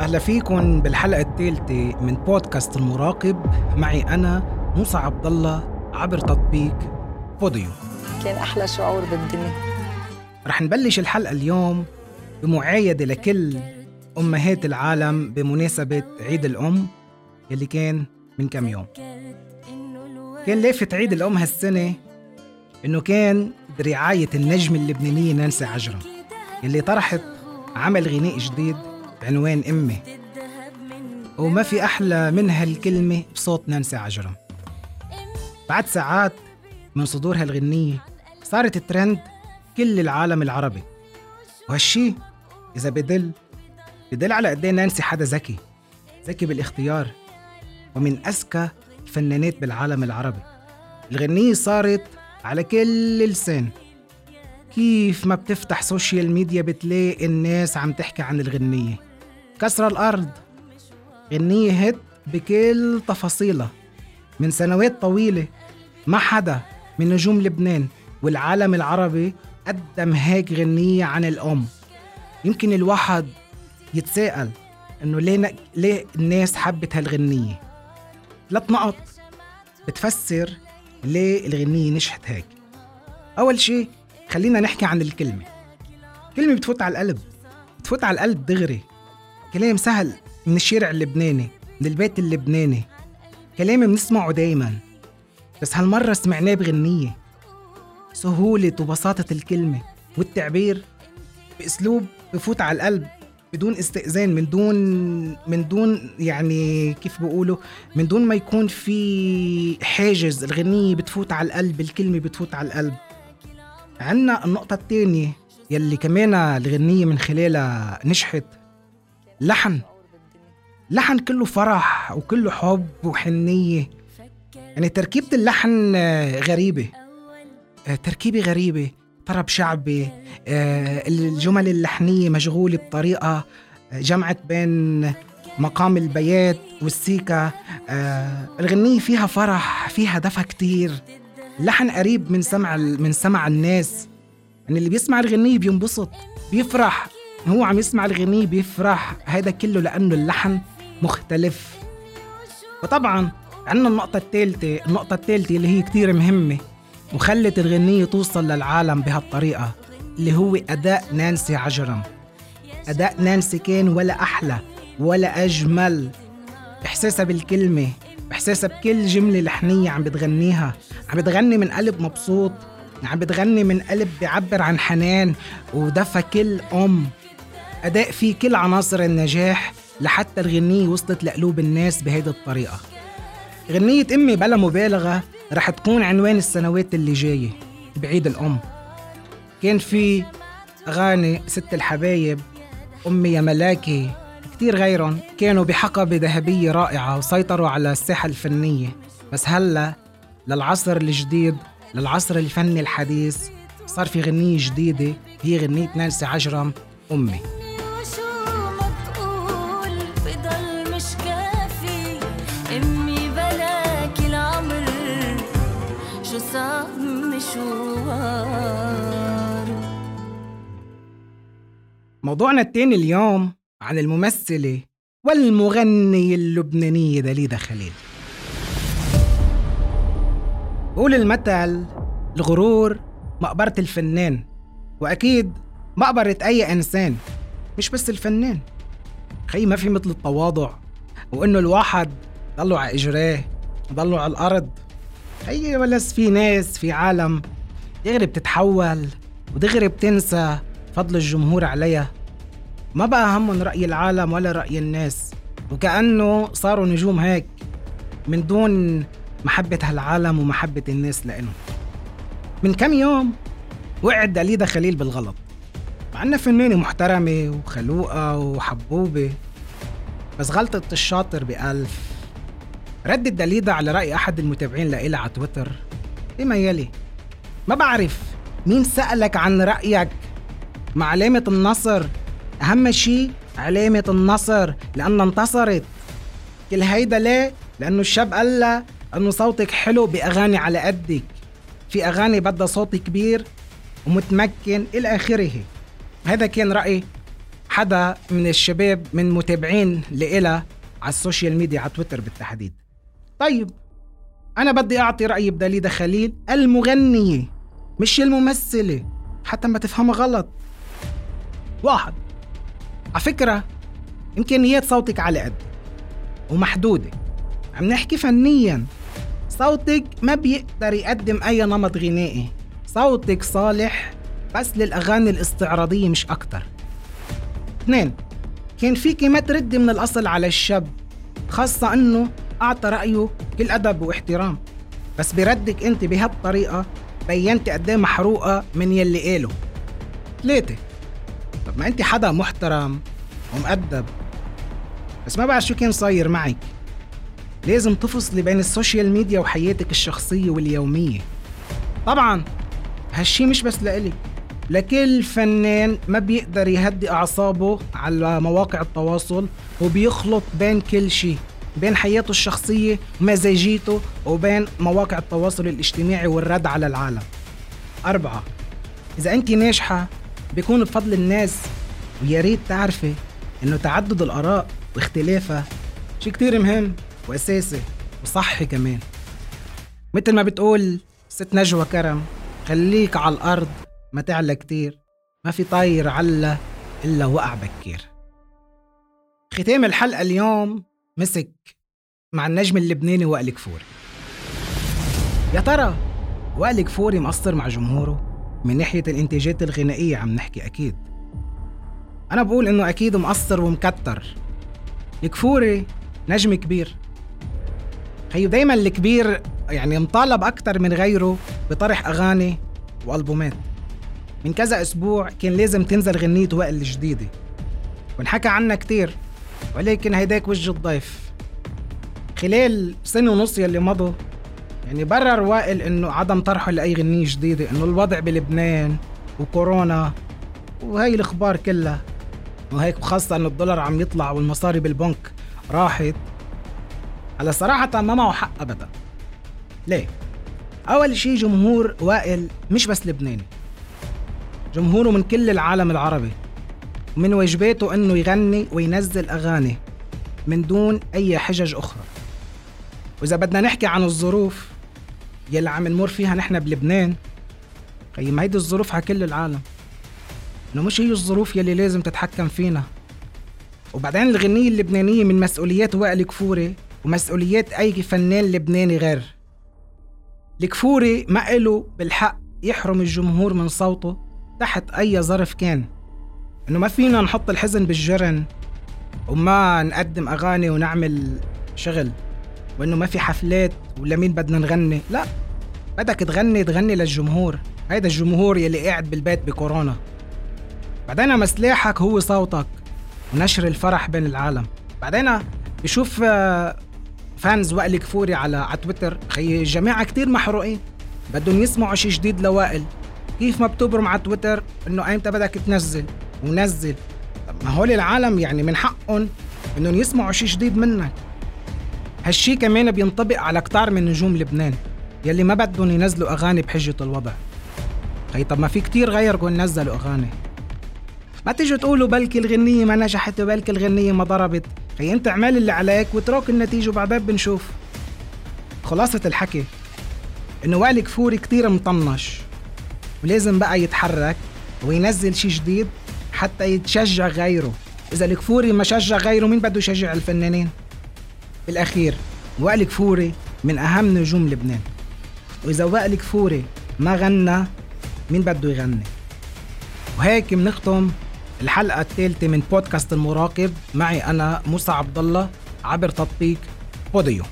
أهلا فيكم بالحلقة الثالثة من بودكاست المراقب. معي أنا موسى عبد الله عبر تطبيق فوديو. كان أحلى شعور بالدنيا رح نبلش الحلقة اليوم بمعايدة لكل أمهات العالم بمناسبة عيد الأم يلي كان من كم يوم. كان لافت عيد الأم هالسنة؟ إنه كان برعاية النجم اللبنانية نانسي عجرم يلي طرحت عمل غناء جديد بعنوان أمي. وما في أحلى من هالكلمة بصوت نانسي عجرم. بعد ساعات من صدور هالغنية صارت ترند كل العالم العربي. وهالشي إذا بدل بدل على قد نانسي حدا ذكي ذكي بالإختيار. ومن أذكى الفنانات بالعالم العربي. الغنية صارت على كل لسان. كيف ما بتفتح social media بتلاقي الناس عم تحكي عن الغنية. كسر الأرض. غنية hit بكل تفاصيلها. من سنوات طويلة ما حدا من نجوم لبنان والعالم العربي قدم هيك غنية عن الأم. يمكن الواحد يتساءل إنه ليه. ليه الناس حبت هالغنية. ثلاث نقط بتفسر ليه الغنية نجحت هيك. أول شيء خلينا نحكي عن الكلمة. كلمة بتفوت على القلب بتفوت على القلب دغري. كلام سهل من الشارع اللبناني من البيت اللبناني. كلام بنسمعه دايما. بس هالمرة سمعناه بغنية. سهولة وبساطة الكلمة والتعبير بأسلوب بفوت على القلب. بدون استئذان من دون من دون يعني كيف بيقولوا؟ من دون ما يكون في حاجز الغنية بتفوت على القلب الكلمة بتفوت على القلب. عنا النقطة الثانية يلي كمان الغنية من خلالها نجحت. لحن. لحن كله فرح وكله حب وحنية. يعني تركيبة اللحن غريبة. تركيبة غريبة. طرب شعبي الجمل اللحنية مشغولة بطريقة جمعت بين مقام البيات والسيكا الغنية فيها فرح فيها دفى كتير. اللحن قريب من سمع من سمع الناس. يعني اللي بيسمع الغنية بينبسط بيفرح. هو عم يسمع الغنية بيفرح. هذا كله لأنه اللحن مختلف. وطبعا عندنا النقطة الثالثة النقطة الثالثة اللي هي كتير مهمة. وخلت الغنية توصل للعالم بهالطريقة اللي هو أداء نانسي عجرم. أداء نانسي كان ولا أحلى ولا أجمل. إحساسها بالكلمة إحساسها بكل جملة لحنية عم بتغنيها. عم بتغني من قلب مبسوط عم بتغني من قلب بيعبر عن حنان ودفى كل أم. أداء فيه كل عناصر النجاح لحتى الغنية وصلت لقلوب الناس بهيدي الطريقة. غنية أمي بلا مبالغة رح تكون عنوان السنوات اللي جاية بعيد الأم. كان في أغاني ست الحبايب أمي يا ملاكي كتير غيرهم كانوا بحقبة ذهبية رائعة وسيطروا على الساحة الفنية. بس هلأ للعصر الجديد للعصر الفني الحديث صار في غنية جديدة هي غنية نانسي عجرم أمي. موضوعنا التاني اليوم عن الممثلة والمغنية اللبنانية دليدا خليل. بقول المثل الغرور مقبرة الفنان وأكيد مقبرة أي إنسان مش بس الفنان. خي ما في مثل التواضع وإنه الواحد ضلوا على إجراه ضلوا على الأرض. هي بلس في ناس في عالم دغري بتتحول ودغري بتنسى فضل الجمهور عليها. ما بقى همهم رأي العالم ولا رأي الناس وكأنه صاروا نجوم هيك من دون محبة هالعالم ومحبة الناس لإلهم. من كم يوم وقعت دليدا خليل بالغلط. مع إنها فنانة محترمة وخلوقة وحبوبة بس غلطة الشاطر بألف. ردت دليدا على رأي أحد المتابعين لإلها على تويتر. بما يلي؟ ما بعرف مين سألك عن رأيك مع علامة النصر؟ أهم شي علامة النصر لأنها انتصرت. كل هيدا ليه؟ لأنه الشاب قال لها إنه صوتك حلو بأغاني على قدك. في أغاني بدها صوت كبير ومتمكن إلى آخره. هذا كان رأي حدا من الشباب من متابعين لإلها على ال social media على تويتر بالتحديد. طيب أنا بدي أعطي رأيي بداليدا خليل المغنية مش الممثلة حتى ما تفهمها غلط. واحد. على فكرة إمكانيات صوتك على قد ومحدودة. عم نحكي فنيا. صوتك ما بيقدر يقدم أي نمط غنائي. صوتك صالح بس للأغاني الاستعراضية مش أكتر. اثنين كان فيكي ما تردي من الأصل على الشاب خاصة أنه أعطى رأيه بكل أدب واحترام. بس بردك أنت بهالطريقة بينتي قد إيه محروقة من يلي قاله. ثلاثة طب ما أنت حدا محترم ومؤدب. بس ما بعرف شو كان صاير معك. لازم تفصلي بين ال social media وحياتك الشخصية واليومية. طبعا هالشي مش بس لإلي. لكل فنان ما بيقدر يهدي أعصابه على مواقع التواصل وبيخلط بين كل شيء بين حياته الشخصية ومزاجيته وبين مواقع التواصل الاجتماعي والرد على العالم. أربعة إذا أنت ناجحة بيكون بفضل الناس ويا ريت تعرفي إنه تعدد الآراء واختلافها شيء كتير مهم وأساسي وصحي كمان. مثل ما بتقول ست نجوى كرم خليك على الأرض ما تعلى كتير ما في طاير على إلا وقع بكير. ختام الحلقة اليوم مسك مع النجم اللبناني وائل كفوري. يا ترى وائل كفوري مقصر مع جمهوره؟ من ناحية الإنتاجات الغنائية عم نحكي أكيد. أنا بقول إنه أكيد مقصر ومكتر. الكفوري نجم كبير. خيو دايما الكبير يعني مطالب أكتر من غيره بطرح أغاني وألبومات. من كذا أسبوع كان لازم تنزل غنية وائل الجديدة. ونحكى عنها كتير ولكن هيداك وجه الضيف. خلال سنة ونص يلي مضوا يعني برر وائل إنه عدم طرحه لأي غنية جديدة إنه الوضع بلبنان وكورونا وهي الأخبار كلها. وهيك خاصة إنه الدولار عم يطلع والمصاري بالبنك راحت. على صراحة ما معه حق ابدا. ليه؟ أول شيء جمهور وائل مش بس لبناني جمهوره من كل العالم العربي ومن واجباته إنه يغني وينزل أغاني من دون أي حجج أخرى. وإذا بدنا نحكي عن الظروف يلي عم نمر فيها نحن بلبنان. خي ما هيدي الظروف على كل العالم. إنه مش هي الظروف يلي لازم تتحكم فينا. وبعدين الغنية اللبنانية من مسؤوليات وائل كفوري ومسؤوليات أي فنان لبناني غير. الكفوري ما إله بالحق يحرم الجمهور من صوته تحت أي ظرف كان. إنه ما فينا نحط الحزن بالجرن وما نقدم أغاني ونعمل شغل. وإنه ما في حفلات ولا مين بدنا نغني. لا بدك تغني تغني للجمهور. هيدا الجمهور يلي قاعد بالبيت بكورونا. بعدين مسلاحك هو صوتك ونشر الفرح بين العالم. بعدين بشوف فانز آه، وائل كفوري على على تويتر. خي الجماعة كتير محروقين. بدهم يسمعوا شي جديد لوائل. كيف ما بتبرم على تويتر إنه ايمتى بدك تنزل ونزل ما هول العالم يعني من حقهم إنهم يسمعوا شيء جديد منك. هالشي كمان بينطبق على كتار من نجوم لبنان يلي ما بدهم ينزلوا أغاني بحجة الوضع. خي طب ما في كتير غيركم نزلوا أغاني. ما تيجوا تقولوا بلكي الغنية ما نجحت وبلكي الغنية ما ضربت. خي انت اعمل اللي عليك واترك النتيجة وبعدين بنشوف. خلاصة الحكي إنه وائل كفوري كتير مطنش ولازم بقى يتحرك وينزل شي جديد حتى يتشجع غيره. إذا الكفوري ما شجع غيره مين بده يشجع الفنانين؟ بالأخير وائل كفوري من أهم نجوم لبنان. وإذا وائل كفوري ما غنى مين بده يغني؟ وهيك بنختم الحلقة الثالثة من بودكاست المراقب. معي أنا موسى عبد الله عبر تطبيق بوديو.